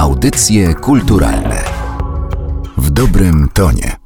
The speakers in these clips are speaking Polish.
Audycje kulturalne w dobrym tonie.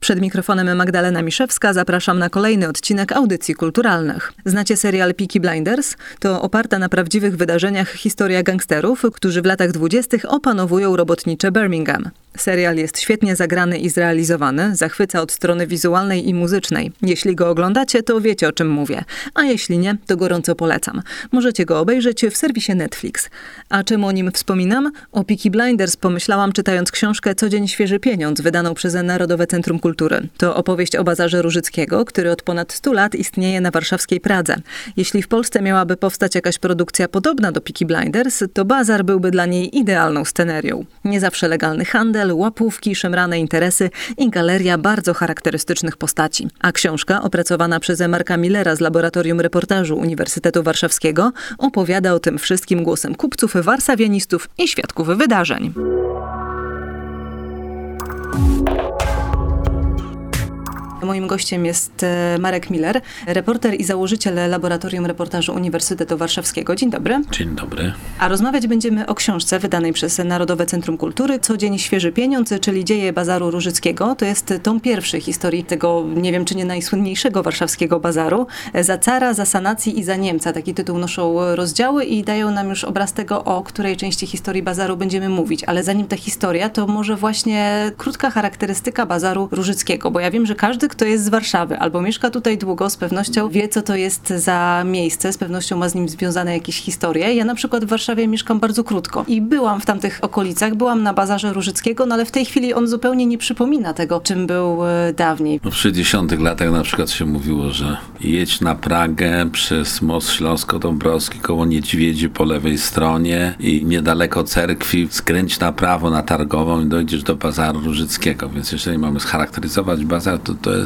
Przed mikrofonem Magdalena Miszewska zapraszam na kolejny odcinek audycji kulturalnych. Znacie serial Peaky Blinders? To oparta na prawdziwych wydarzeniach historia gangsterów, którzy w latach dwudziestych opanowują robotnicze Birmingham. Serial jest świetnie zagrany i zrealizowany, zachwyca od strony wizualnej i muzycznej. Jeśli go oglądacie, to wiecie o czym mówię, a jeśli nie, to gorąco polecam. Możecie go obejrzeć w serwisie Netflix. A czemu o nim wspominam? O Peaky Blinders pomyślałam czytając książkę Codzień świeży pieniądz, wydaną przez Narodowe Centrum Kultury. To opowieść o bazarze Różyckiego, który od ponad 100 lat istnieje na warszawskiej Pradze. Jeśli w Polsce miałaby powstać jakaś produkcja podobna do Peaky Blinders, to bazar byłby dla niej idealną scenerią. Nie zawsze legalny handel, łapówki, szemrane interesy i galeria bardzo charakterystycznych postaci. A książka, opracowana przez Marka Millera z Laboratorium Reportażu Uniwersytetu Warszawskiego, opowiada o tym wszystkim głosem kupców, warszawianistów i świadków wydarzeń. Moim gościem jest e, Marek Miller, reporter i założyciel Laboratorium Reportażu Uniwersytetu Warszawskiego. Dzień dobry. Dzień dobry. A rozmawiać będziemy o książce wydanej przez Narodowe Centrum Kultury Co dzień świeży pieniądz, czyli dzieje Bazaru Różyckiego. To jest tom pierwszy historii tego, nie wiem czy nie najsłynniejszego warszawskiego bazaru. Za cara, za sanacji i za Niemca. Taki tytuł noszą rozdziały i dają nam już obraz tego, o której części historii bazaru będziemy mówić. Ale zanim ta historia, to może właśnie krótka charakterystyka Bazaru Różyckiego, bo ja wiem, że każdy, kto jest z Warszawy albo mieszka tutaj długo, z pewnością wie, co to jest za miejsce, z pewnością ma z nim związane jakieś historie. Ja na przykład w Warszawie mieszkam bardzo krótko i byłam w tamtych okolicach, byłam na bazarze Różyckiego, no ale w tej chwili on zupełnie nie przypomina tego, czym był e, dawniej. No w 60 latach na przykład się mówiło, że jedź na Pragę przez most Śląsko-Dąbrowski koło Niedźwiedzi po lewej stronie i niedaleko cerkwi skręć na prawo na Targową i dojdziesz do bazaru Różyckiego. Więc jeżeli mamy scharakteryzować bazar, to to jest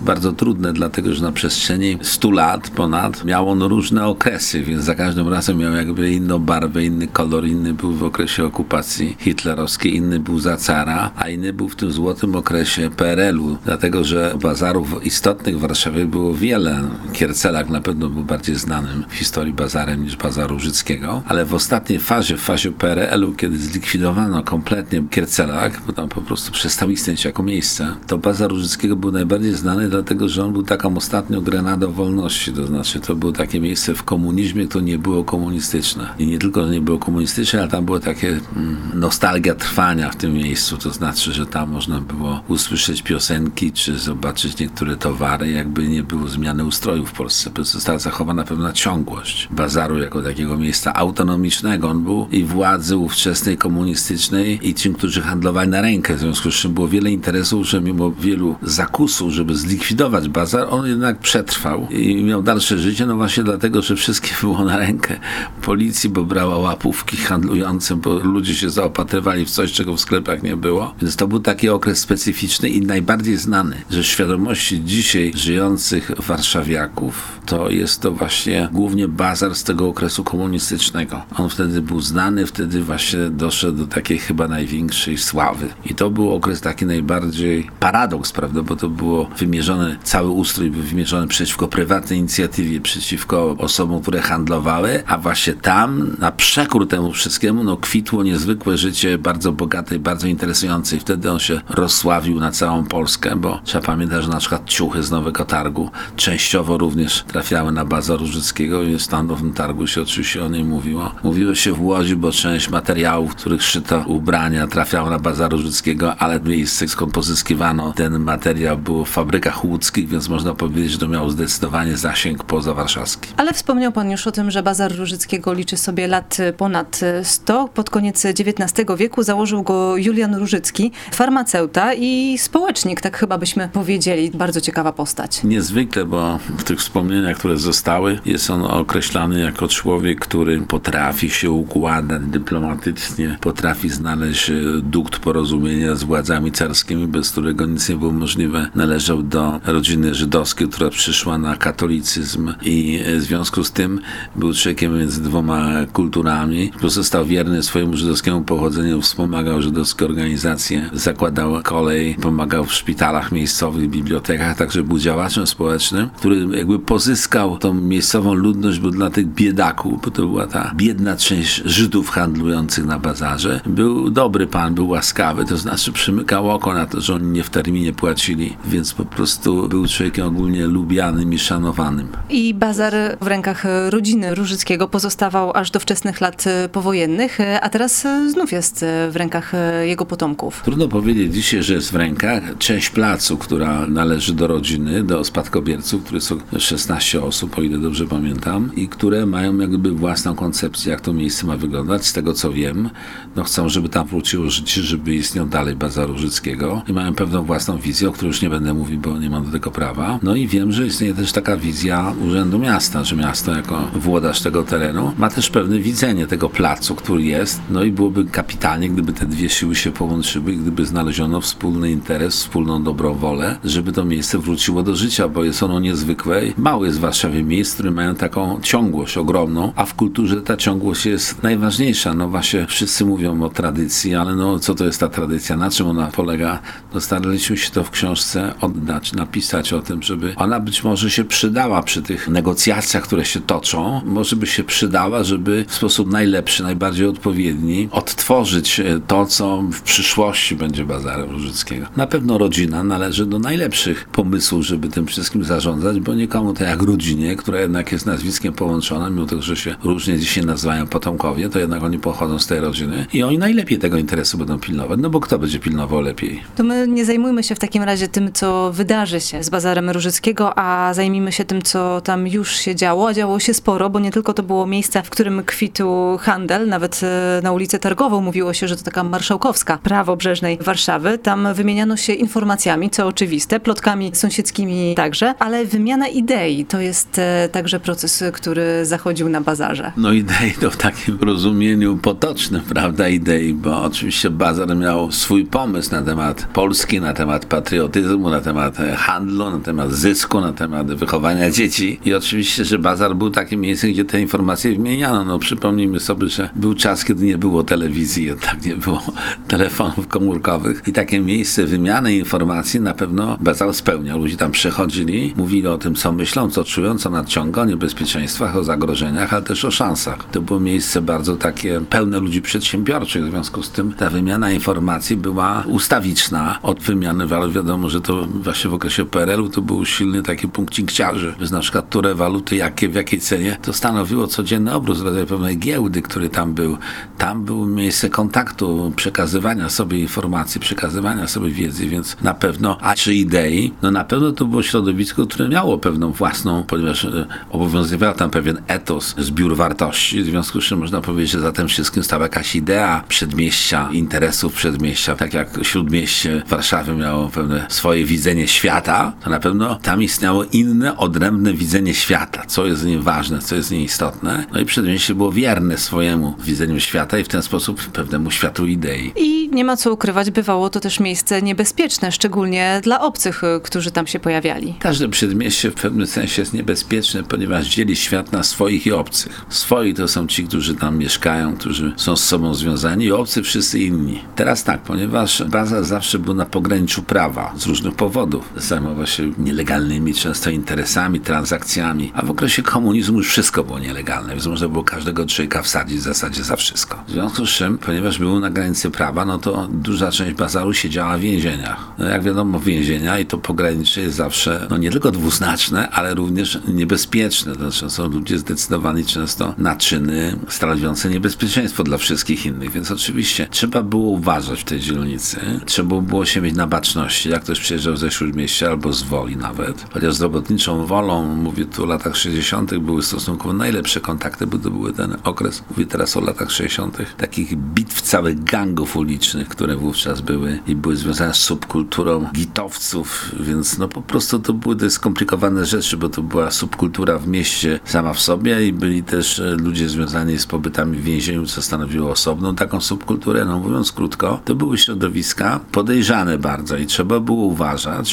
bardzo trudne, dlatego że na przestrzeni 100 lat ponad miał on różne okresy, więc za każdym razem miał jakby inną barwę, inny kolor, inny był w okresie okupacji hitlerowskiej, inny był za cara, a inny był w tym złotym okresie PRL-u, dlatego że bazarów istotnych w Warszawie było wiele. Kiercelak na pewno był bardziej znanym w historii bazarem niż bazar Różyckiego, ale w ostatniej fazie, w fazie PRL-u, kiedy zlikwidowano kompletnie Kiercelak, bo tam po prostu przestał istnieć jako miejsce, to bazar Różyckiego był najbardziej bardziej znany, dlatego że on był taką ostatnią grenadą wolności. To znaczy, to było takie miejsce w komunizmie, to nie było komunistyczne. I nie tylko, że nie było komunistyczne, ale tam było takie mm, nostalgia trwania w tym miejscu. To znaczy, że tam można było usłyszeć piosenki, czy zobaczyć niektóre towary, jakby nie było zmiany ustroju w Polsce. Została zachowana pewna ciągłość bazaru jako takiego miejsca autonomicznego. On był i władzy ówczesnej komunistycznej i tym, którzy handlowali na rękę. W związku z czym było wiele interesów, że mimo wielu zakusów, żeby zlikwidować bazar, on jednak przetrwał i miał dalsze życie, no właśnie dlatego, że wszystkie było na rękę policji, bo brała łapówki handlującym, bo ludzie się zaopatrywali w coś, czego w sklepach nie było. Więc to był taki okres specyficzny i najbardziej znany, że świadomości dzisiaj żyjących warszawiaków to jest to właśnie głównie bazar z tego okresu komunistycznego. On wtedy był znany, wtedy właśnie doszedł do takiej chyba największej sławy. I to był okres taki najbardziej paradoks, prawda, bo to było wymierzony, cały ustrój był wymierzony przeciwko prywatnej inicjatywie, przeciwko osobom, które handlowały, a właśnie tam, na przekór temu wszystkiemu, no kwitło niezwykłe życie, bardzo bogate i bardzo interesujące i wtedy on się rozsławił na całą Polskę, bo trzeba pamiętać, że na przykład ciuchy z Nowego Targu częściowo również trafiały na bazę Różyckiego i w Nowym Targu się oczywiście o niej mówiło. Mówiło się w Łodzi, bo część materiałów, których szyto ubrania trafiało na bazar Różyckiego, ale miejsce skąd pozyskiwano ten materiał było w fabrykach łódzkich, więc można powiedzieć, że to miało zdecydowanie zasięg poza warszawski. Ale wspomniał pan już o tym, że Bazar Różyckiego liczy sobie lat ponad 100. Pod koniec XIX wieku założył go Julian Różycki, farmaceuta i społecznik, tak chyba byśmy powiedzieli. Bardzo ciekawa postać. Niezwykle, bo w tych wspomnieniach, które zostały, jest on określany jako człowiek, który potrafi się układać dyplomatycznie, potrafi znaleźć dukt porozumienia z władzami carskimi, bez którego nic nie było możliwe należał do rodziny żydowskiej, która przyszła na katolicyzm i w związku z tym był człowiekiem między dwoma kulturami. Pozostał wierny swojemu żydowskiemu pochodzeniu, wspomagał żydowskie organizacje, zakładał kolej, pomagał w szpitalach miejscowych, bibliotekach, także był działaczem społecznym, który jakby pozyskał tą miejscową ludność, bo dla tych biedaków, bo to była ta biedna część Żydów handlujących na bazarze, był dobry pan, był łaskawy, to znaczy przymykał oko na to, że oni nie w terminie płacili, więc po prostu był człowiekiem ogólnie lubianym i szanowanym. I bazar w rękach rodziny Różyckiego pozostawał aż do wczesnych lat powojennych, a teraz znów jest w rękach jego potomków. Trudno powiedzieć dzisiaj, że jest w rękach. Część placu, która należy do rodziny, do spadkobierców, które są 16 osób, o ile dobrze pamiętam, i które mają jakby własną koncepcję, jak to miejsce ma wyglądać. Z tego co wiem, no chcą, żeby tam wróciło życie, żeby istniał dalej Bazaru Różyckiego i mają pewną własną wizję, o której już nie będę mówił, bo nie mam do tego prawa. No i wiem, że istnieje też taka wizja Urzędu Miasta, że miasto jako włodarz tego terenu ma też pewne widzenie tego placu, który jest. No i byłoby kapitalnie, gdyby te dwie siły się połączyły, gdyby znaleziono wspólny interes, wspólną dobrą wolę, żeby to miejsce wróciło do życia, bo jest ono niezwykłe. Mało jest w Warszawie miejsc, które mają taką ciągłość ogromną, a w kulturze ta ciągłość jest najważniejsza. No właśnie wszyscy mówią o tradycji, ale no co to jest ta tradycja, na czym ona polega? No staraliśmy się to w książce oddać, napisać o tym, żeby ona być może się przydała przy tych negocjacjach, które się toczą, może by się przydała, żeby w sposób najlepszy, najbardziej odpowiedni odtworzyć e, to, co w przyszłości będzie Bazarem Różyckiego. Na pewno rodzina należy do najlepszych pomysłów, żeby tym wszystkim zarządzać, bo nikomu to jak rodzinie, która jednak jest nazwiskiem połączona, mimo tego, że się różnie dzisiaj nazywają potomkowie, to jednak oni pochodzą z tej rodziny i oni najlepiej tego interesu będą pilnować, no bo kto będzie pilnował lepiej? To my nie zajmujmy się w takim razie tym, co wydarzy się z Bazarem Różyckiego, a zajmijmy się tym, co tam już się działo, a działo się sporo, bo nie tylko to było miejsce, w którym kwitł handel, nawet e, na ulicę Targową mówiło się, że to taka marszałkowska prawobrzeżnej Warszawy. Tam wymieniano się informacjami, co oczywiste, plotkami sąsiedzkimi także, ale wymiana idei to jest e, także proces, który zachodził na bazarze. No idei to w takim rozumieniu potocznym, prawda, idei, bo oczywiście bazar miał swój pomysł na temat Polski, na temat patriotyzmu, na temat e, handlu, na temat zysku, na temat wychowania dzieci i oczywiście, że bazar był takim miejscem, gdzie te informacje wymieniano. No przypomnijmy sobie, że był czas, kiedy nie było telewizji, jednak nie było telefonów komórkowych i takie miejsce wymiany informacji na pewno bazar spełniał. Ludzie tam przychodzili, mówili o tym, co myślą, co czują, co nadciąga, o niebezpieczeństwach, o zagrożeniach, ale też o szansach. To było miejsce bardzo takie pełne ludzi przedsiębiorczych, w związku z tym ta wymiana informacji była ustawiczna od wymiany, ale wiadomo, że to właśnie w okresie PRL-u to był silny taki punkt cinkciarzy, na przykład które waluty, jakie, w jakiej cenie, to stanowiło codzienny obrót w rodzaju pewnej giełdy, który tam był. Tam było miejsce kontaktu, przekazywania sobie informacji, przekazywania sobie wiedzy, więc na pewno, a czy idei, no na pewno to było środowisko, które miało pewną własną, ponieważ e, obowiązywał tam pewien etos, zbiór wartości, w związku z czym można powiedzieć, że za tym wszystkim stała jakaś idea przedmieścia, interesów przedmieścia, tak jak śródmieście Warszawy miało pewne swoje widzenie świata, to na pewno tam istniało inne, odrębne widzenie świata, co jest nim ważne, co jest nieistotne. No i przedmieście było wierne swojemu widzeniu świata i w ten sposób pewnemu światu idei. I nie ma co ukrywać, bywało to też miejsce niebezpieczne, szczególnie dla obcych, y, którzy tam się pojawiali. Każde przedmieście w pewnym sensie jest niebezpieczne, ponieważ dzieli świat na swoich i obcych. Swoi to są ci, którzy tam mieszkają, którzy są z sobą związani i obcy wszyscy inni. Teraz tak, ponieważ baza zawsze był na pograniczu prawa z różnych powodów. Zajmował się nielegalnymi często interesami, transakcjami, a w okresie komunizmu już wszystko było nielegalne, więc można było każdego człowieka wsadzić w zasadzie za wszystko. W związku z czym, ponieważ był na granicy prawa, no to duża część bazaru siedziała w więzieniach. No jak wiadomo, więzienia i to pogranicze jest zawsze, no nie tylko dwuznaczne, ale również niebezpieczne. To znaczy są ludzie zdecydowani często na czyny stanowiące niebezpieczeństwo dla wszystkich innych, więc oczywiście trzeba było uważać w tej dzielnicy. Trzeba było się mieć na baczności, jak ktoś przyjeżdżał ze Śródmieścia albo z Woli nawet. Chociaż z robotniczą Wolą, mówię tu o latach 60., były stosunkowo najlepsze kontakty, bo to był ten okres, mówię teraz o latach 60., takich bitw całych gangów ulicznych, które wówczas były i były związane z subkulturą gitowców, więc no po prostu to były te skomplikowane rzeczy, bo to była subkultura w mieście sama w sobie i byli też e, ludzie związani z pobytami w więzieniu, co stanowiło osobną taką subkulturę, no mówiąc krótko, to były środowiska podejrzane bardzo i trzeba było uważać,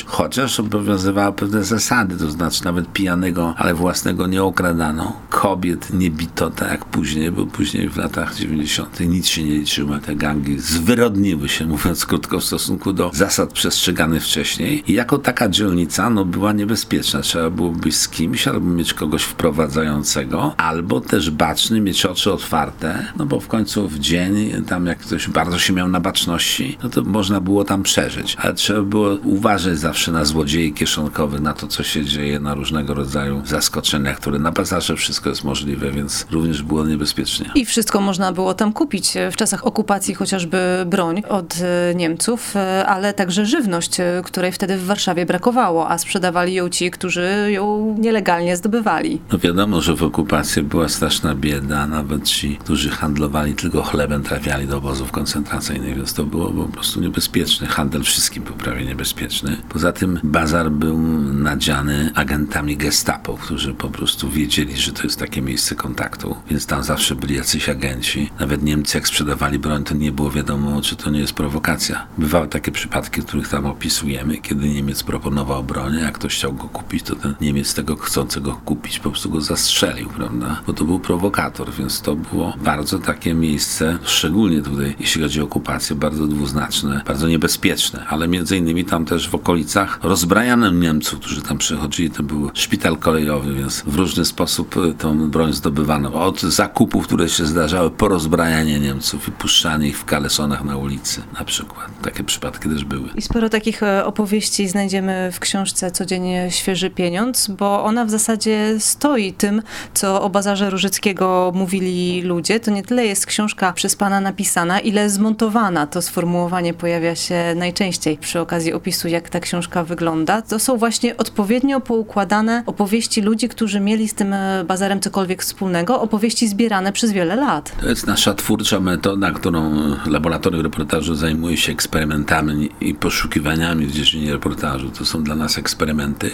chociaż obowiązywały pewne zasady, to znaczy nawet pijanego, ale własnego nie okradano, kobiet nie bito tak jak później, bo później w latach 90. nic się nie liczyło. Te gangi zwyrodniły się, mówiąc krótko, w stosunku do zasad przestrzeganych wcześniej. I jako taka dzielnica no, była niebezpieczna. Trzeba było być z kimś, albo mieć kogoś wprowadzającego, albo też baczny, mieć oczy otwarte, no bo w końcu w dzień, tam jak ktoś bardzo się miał na baczności, no to można było tam przeżyć. Ale trzeba było uważać zawsze na złodziei kieszonkowych, na to, co się dzieje, na różnego rodzaju zaskoczenia, które na bazarze wszystko jest możliwe, więc również było niebezpiecznie. I wszystko można było tam kupić w czasach okupacji, chociażby broń od e, Niemców, e, ale także żywność, e, której wtedy w Warszawie brakowało, a sprzedawali ją ci, którzy ją nielegalnie zdobywali. No wiadomo, że w okupacji była straszna bieda, nawet ci, którzy handlowali tylko chlebem, trafiali do obozów koncentracyjnych, więc to było po prostu niebezpieczne. Handel wszystkim był prawie niebezpieczny. Poza tym bazar był nadziany agentami gestapo, którzy po prostu wiedzieli, że to jest takie miejsce kontaktu, więc tam zawsze byli jacyś agenci. Nawet Niemcy, jak sprzedawali broń, to nie było wiadomo, czy to nie jest prowokacja. Bywały takie przypadki, których tam opisujemy, kiedy Niemiec proponował broń, jak ktoś chciał go kupić, to ten Niemiec tego chcącego kupić po prostu go zastrzelił, prawda? Bo to był prowokator, więc to było bardzo takie miejsce, szczególnie tutaj, jeśli chodzi o okupację, bardzo dwuznaczne, bardzo niebezpieczne, ale między innymi tam też w okolicach rozbrajano Niemców, którzy tam przychodzili, to był szpital kolejowy, więc w różny sposób y, tą broń zdobywano. Od zakupów, które się zdarzały, po rozbrajanie Niemców i puszczanie ich w kalesonach na ulicy na przykład. Takie przypadki też były. I sporo takich e, opowieści znajdziemy w książce Codziennie Świeży Pieniądz, bo ona w zasadzie stoi tym, co o Bazarze Różyckiego mówili ludzie. To nie tyle jest książka przez pana napisana, ile zmontowana. To sformułowanie pojawia się najczęściej przy okazji opisu, jak ta książka wygląda. To są właśnie odpowiednio poukładane opowieści ludzi, którzy mieli z tym e, bazarem cokolwiek wspólnego, opowieści zbierane przez wiele lat. To jest nasza twórcza metoda, którą laboratorium reportażu zajmuje się eksperymentami i poszukiwaniami w dziedzinie reportażu. To są dla nas eksperymenty.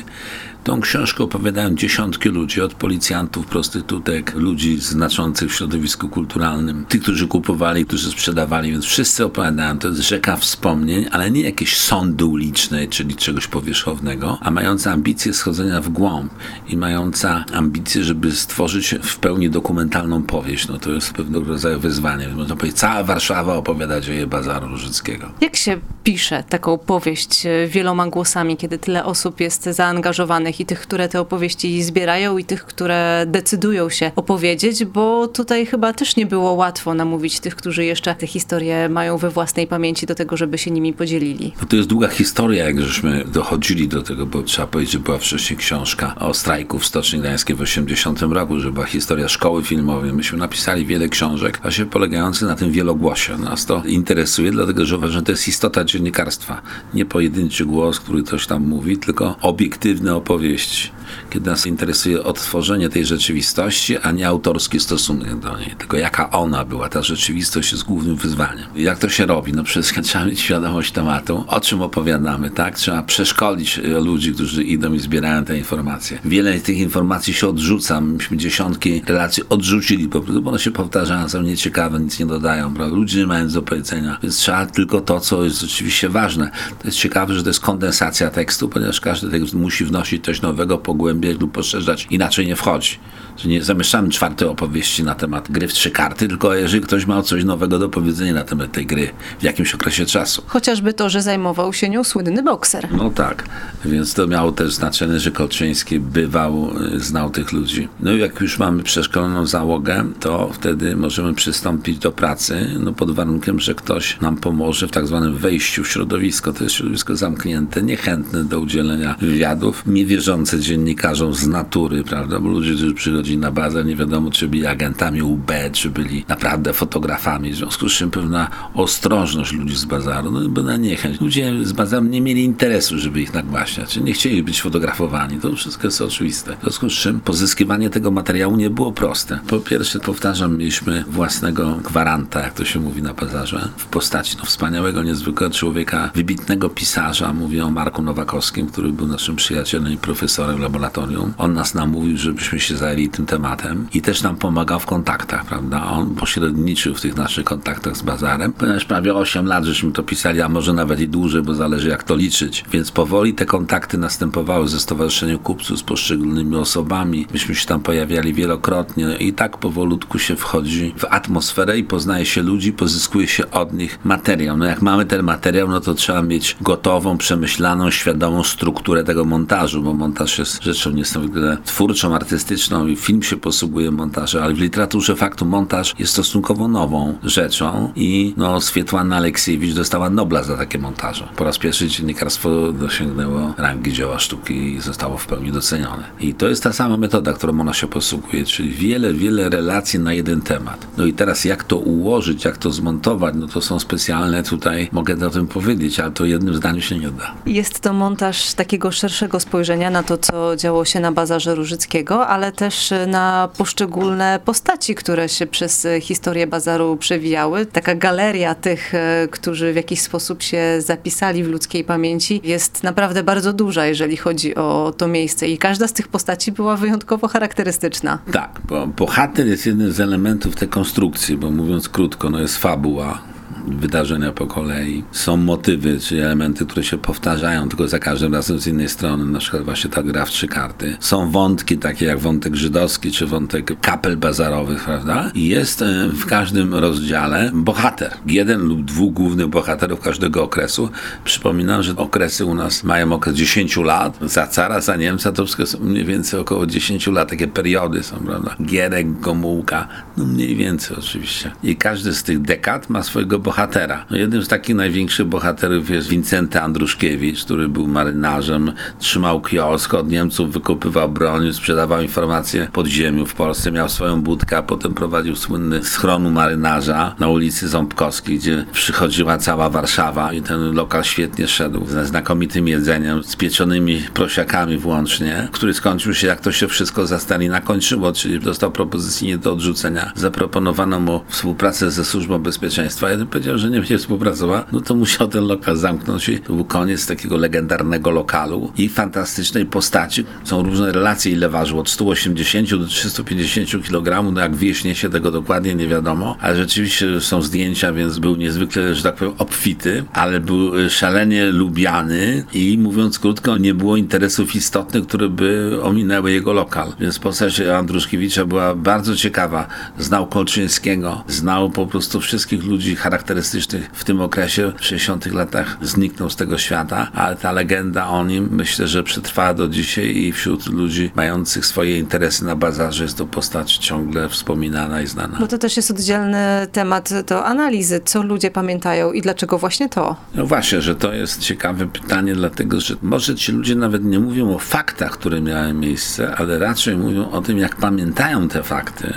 Tą książkę opowiadają dziesiątki ludzi, od policjantów, prostytutek, ludzi znaczących w środowisku kulturalnym, tych, którzy kupowali, którzy sprzedawali, więc wszyscy opowiadają. To jest rzeka wspomnień, ale nie jakieś sądy uliczne, czyli czegoś powierzchownego, a mająca ambicje schodzenia w głąb i mająca ambicje, żeby stworzyć w pełni dokumentalną powieść. No to jest pewnego rodzaju wyzwanie. Można powiedzieć, cała Warszawa opowiada dzieje Bazaru Różyckiego. Jak się pisze taką powieść e, wieloma głosami, kiedy tyle osób jest zaangażowanych i tych, które te opowieści zbierają i tych, które decydują się opowiedzieć, bo tutaj chyba też nie było łatwo namówić tych, którzy jeszcze te historie mają we własnej pamięci do tego, żeby się nimi podzielili. No to jest długa historia, jak żeśmy dochodzili do tego, bo trzeba powiedzieć, że była wcześniej książka o strajku w Stoczni Gdańskiej w 80 roku, że była historia szkoły filmowej. Myśmy napisali wiele książek, właśnie polegających na tym wielogłosie. Nas to interesuje, dlatego że uważam, że to jest istota dziennikarstwa. Nie pojedynczy głos, który ktoś tam mówi, tylko obiektywne opowieści. Kiedy nas interesuje odtworzenie tej rzeczywistości, a nie autorski stosunek do niej, tylko jaka ona była. Ta rzeczywistość jest głównym wyzwaniem. Jak to się robi? No przede wszystkim trzeba mieć świadomość tematu, o czym opowiadamy, tak? Trzeba przeszkolić e, ludzi, którzy idą i zbierają te informacje. Wiele tych informacji się odrzuca. Myśmy dziesiątki relacji odrzucili po prostu, bo one się powtarzają, są nieciekawe, nic nie dodają, prawda? Ludzie nie mają do powiedzenia, więc trzeba tylko to, co jest rzeczywiście ważne. To jest ciekawe, że to jest kondensacja tekstu, ponieważ każdy tekst musi wnosić coś nowego, pogłębiać lub poszerzać, inaczej nie wchodzi. Nie zamieszczamy czwartej opowieści na temat gry w trzy karty, tylko jeżeli ktoś ma coś nowego do powiedzenia na temat tej gry w jakimś okresie czasu. Chociażby to, że zajmował się nią słynny bokser. No tak, więc to miało też znaczenie, że Kolczyński bywał, y, znał tych ludzi. No i jak już mamy przeszkoloną załogę, to wtedy możemy przystąpić do pracy, no pod warunkiem, że ktoś nam pomoże w tak zwanym wejściu w środowisko. To jest środowisko zamknięte, niechętne do udzielenia wywiadów, niewierzące dziennikarzom z natury, prawda, bo ludzie, którzy przychodzili na bazę, nie wiadomo, czy byli agentami UB, czy byli naprawdę fotografami, w związku z czym pewna ostrożność ludzi z bazaru, no była niechęć. Ludzie z bazaru nie mieli interesu, żeby ich nagłaśniać, nie chcieli być fotografowani, to wszystko jest oczywiste. W związku z czym pozyskiwanie tego materiału nie było proste. Po pierwsze, powtarzam, mieliśmy własnego gwaranta, jak to się mówi na bazarze, w postaci no, wspaniałego, niezwykłego człowieka, wybitnego pisarza, mówię o Marku Nowakowskim, który był naszym przyjacielem i profesorem w laboratorium. On nas namówił, żebyśmy się zajęli tym tematem i też nam pomagał w kontaktach, prawda? On pośredniczył w tych naszych kontaktach z bazarem, ponieważ prawie 8 lat żeśmy to pisali, a może nawet i dłużej, bo zależy jak to liczyć. Więc powoli te kontakty następowały ze Stowarzyszeniem Kupców, z poszczególnymi osobami. Myśmy się tam pojawiali wielokrotnie i tak powolutku się wchodzi w atmosferę i poznaje się ludzi, pozyskuje się od nich materiał. No jak mamy ten materiał, no to trzeba mieć gotową, przemyślaną, świadomą strukturę tego montażu, bo montaż jest rzeczą niezwykle twórczą, artystyczną i film się posługuje montażem, ale w literaturze faktu montaż jest stosunkowo nową rzeczą i no Swietłana Aleksiewicz dostała Nobla za takie montaże. Po raz pierwszy dziennikarstwo dosięgnęło rangi dzieła sztuki i zostało w pełni docenione. I to jest ta sama metoda, którą ona się posługuje, czyli wiele, wiele relacji na jeden temat. No i teraz jak to ułożyć, jak to zmontować, no to są specjalne tutaj, mogę o tym powiedzieć, ale to jednym zdaniu się nie da. Jest to montaż takiego szerszego spojrzenia na to, co działo się na bazarze Różyckiego, ale też na poszczególne postaci, które się przez historię bazaru przewijały. Taka galeria tych, e, którzy w jakiś sposób się zapisali w ludzkiej pamięci jest naprawdę bardzo duża, jeżeli chodzi o to miejsce i każda z tych postaci była wyjątkowo charakterystyczna. Tak, bo bohater jest jednym z elementów tej konstrukcji, bo mówiąc krótko, no jest fabuła, wydarzenia po kolei. Są motywy, czy elementy, które się powtarzają, tylko za każdym razem z innej strony, na przykład właśnie ta gra w trzy karty. Są wątki takie jak wątek żydowski, czy wątek kapel bazarowych, prawda? I jest e, w każdym rozdziale bohater. Jeden lub dwóch głównych bohaterów każdego okresu. Przypominam, że okresy u nas mają okres 10 lat. Za cara, za Niemca to wszystko są mniej więcej około 10 lat. Takie periody są, prawda? Gierek, Gomułka, no mniej więcej oczywiście. I każdy z tych dekad ma swojego bohatera bohatera. No jednym z takich największych bohaterów jest Wincenty Andruszkiewicz, który był marynarzem, trzymał kiosk, od Niemców wykupywał broń, sprzedawał informacje podziemiu w Polsce, miał swoją budkę, a potem prowadził słynny schronu marynarza na ulicy Ząbkowskiej, gdzie przychodziła cała Warszawa i ten lokal świetnie szedł ze znakomitym jedzeniem, z pieczonymi prosiakami włącznie, który skończył się, jak to się wszystko za Stalina kończyło, czyli dostał propozycję nie do odrzucenia. Zaproponowano mu współpracę ze Służbą Bezpieczeństwa. Ja powiedział, że nie będzie współpracował, no to musiał ten lokal zamknąć i to był koniec takiego legendarnego lokalu i fantastycznej postaci. Są różne relacje, ile ważył, od 180 do 350 kg, no jak wieśnie się tego dokładnie nie wiadomo, ale rzeczywiście są zdjęcia, więc był niezwykle, że tak powiem, obfity, ale był szalenie lubiany i mówiąc krótko, nie było interesów istotnych, które by ominęły jego lokal. Więc postać Andruszkiewicza była bardzo ciekawa. Znał Kolczyńskiego, znał po prostu wszystkich ludzi charakterystycznych charakterystycznych w tym okresie, w 60 latach zniknął z tego świata, ale ta legenda o nim myślę, że przetrwała do dzisiaj i wśród ludzi mających swoje interesy na bazarze jest to postać ciągle wspominana i znana. Bo to też jest oddzielny temat do analizy, co ludzie pamiętają i dlaczego właśnie to? No właśnie, że to jest ciekawe pytanie, dlatego że może ci ludzie nawet nie mówią o faktach, które miały miejsce, ale raczej mówią o tym, jak pamiętają te fakty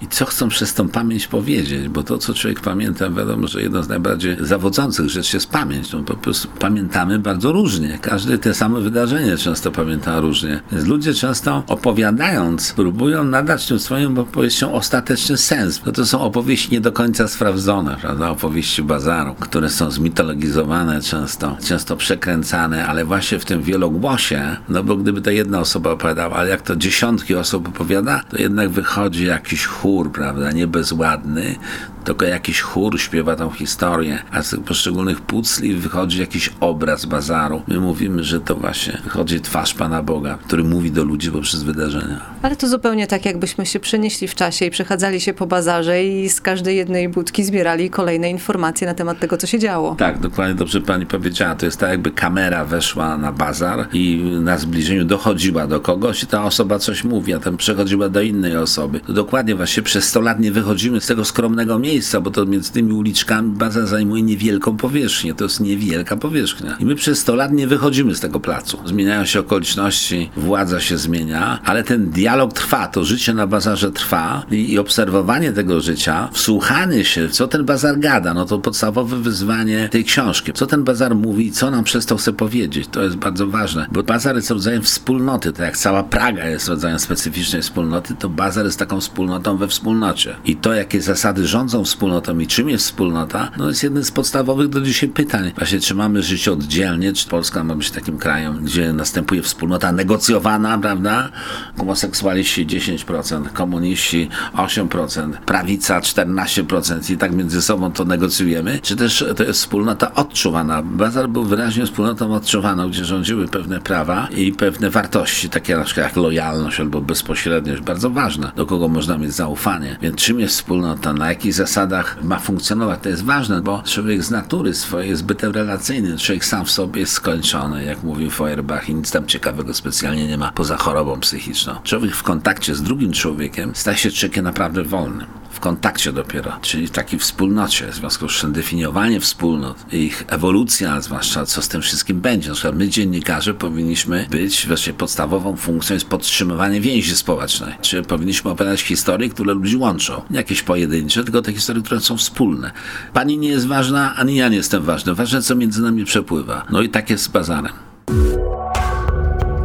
i co chcą przez tą pamięć powiedzieć, bo to, co człowiek pamięta, wiadomo, że jedno z najbardziej zawodzących rzeczy jest pamięć. No, po prostu pamiętamy bardzo różnie. Każde te same wydarzenie często pamięta różnie. Więc ludzie często opowiadając, próbują nadać tym swoim opowieściom ostateczny sens. No to są opowieści nie do końca sprawdzone, prawda? Opowieści bazaru, które są zmitologizowane często, często przekręcane, ale właśnie w tym wielogłosie, no bo gdyby to jedna osoba opowiadała, ale jak to dziesiątki osób opowiada, to jednak wychodzi jakiś chór, prawda? Nie bezładny, tylko jakiś chór śpiewa tą historię, a z poszczególnych pucli wychodzi jakiś obraz bazaru. My mówimy, że to właśnie wychodzi twarz Pana Boga, który mówi do ludzi poprzez wydarzenia. Ale to zupełnie tak, jakbyśmy się przenieśli w czasie i przechadzali się po bazarze i z każdej jednej budki zbierali kolejne informacje na temat tego, co się działo. Tak, dokładnie dobrze Pani powiedziała. To jest tak, jakby kamera weszła na bazar i na zbliżeniu dochodziła do kogoś i ta osoba coś mówi, a ten przechodziła do innej osoby. To dokładnie właśnie przez 100 lat nie wychodzimy z tego skromnego miejsca, bo to między tymi uliczkami baza zajmuje niewielką powierzchnię. To jest niewielka powierzchnia. I my przez 100 lat nie wychodzimy z tego placu. Zmieniają się okoliczności, władza się zmienia, ale ten dialog trwa, to życie na bazarze trwa i, i obserwowanie tego życia, wsłuchanie się, co ten bazar gada, no to podstawowe wyzwanie tej książki. Co ten bazar mówi i co nam przez to chce powiedzieć. To jest bardzo ważne, bo bazar jest rodzajem wspólnoty, tak jak cała Praga jest rodzajem specyficznej wspólnoty, to bazar jest taką wspólnotą we wspólnocie. I to, jakie zasady rządzą wspólnotą i czym jest wspólnota, wspólnota, no jest jednym z podstawowych do dzisiaj pytań. Właśnie, czy mamy żyć oddzielnie, czy Polska ma być takim krajem, gdzie następuje wspólnota negocjowana, prawda? Homoseksualiści 10%, komuniści 8%, prawica 14% i tak między sobą to negocjujemy, czy też to jest wspólnota odczuwana. Bazar był wyraźnie wspólnotą odczuwaną, gdzie rządziły pewne prawa i pewne wartości, takie na przykład jak lojalność albo bezpośredniość, bardzo ważne, do kogo można mieć zaufanie. Więc czym jest wspólnota, na jakich zasadach ma funkcjonować, to jest ważne, bo człowiek z natury swojej jest bytem relacyjnym, człowiek sam w sobie jest skończony, jak mówił Feuerbach i nic tam ciekawego specjalnie nie ma poza chorobą psychiczną. Człowiek w kontakcie z drugim człowiekiem staje się człowiekiem naprawdę wolnym w kontakcie dopiero, czyli w takiej wspólnocie. W związku z tym definiowanie wspólnot, ich ewolucja, zwłaszcza co z tym wszystkim będzie. Na przykład my, dziennikarze, powinniśmy być, właśnie podstawową funkcją jest podtrzymywanie więzi społecznej. Czy powinniśmy opowiadać historie, które ludzi łączą. Nie jakieś pojedyncze, tylko te historie, które są wspólne. Pani nie jest ważna, ani ja nie jestem ważny. Ważne, co między nami przepływa. No i tak jest z bazarem.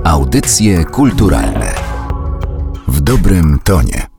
Audycje kulturalne w dobrym tonie.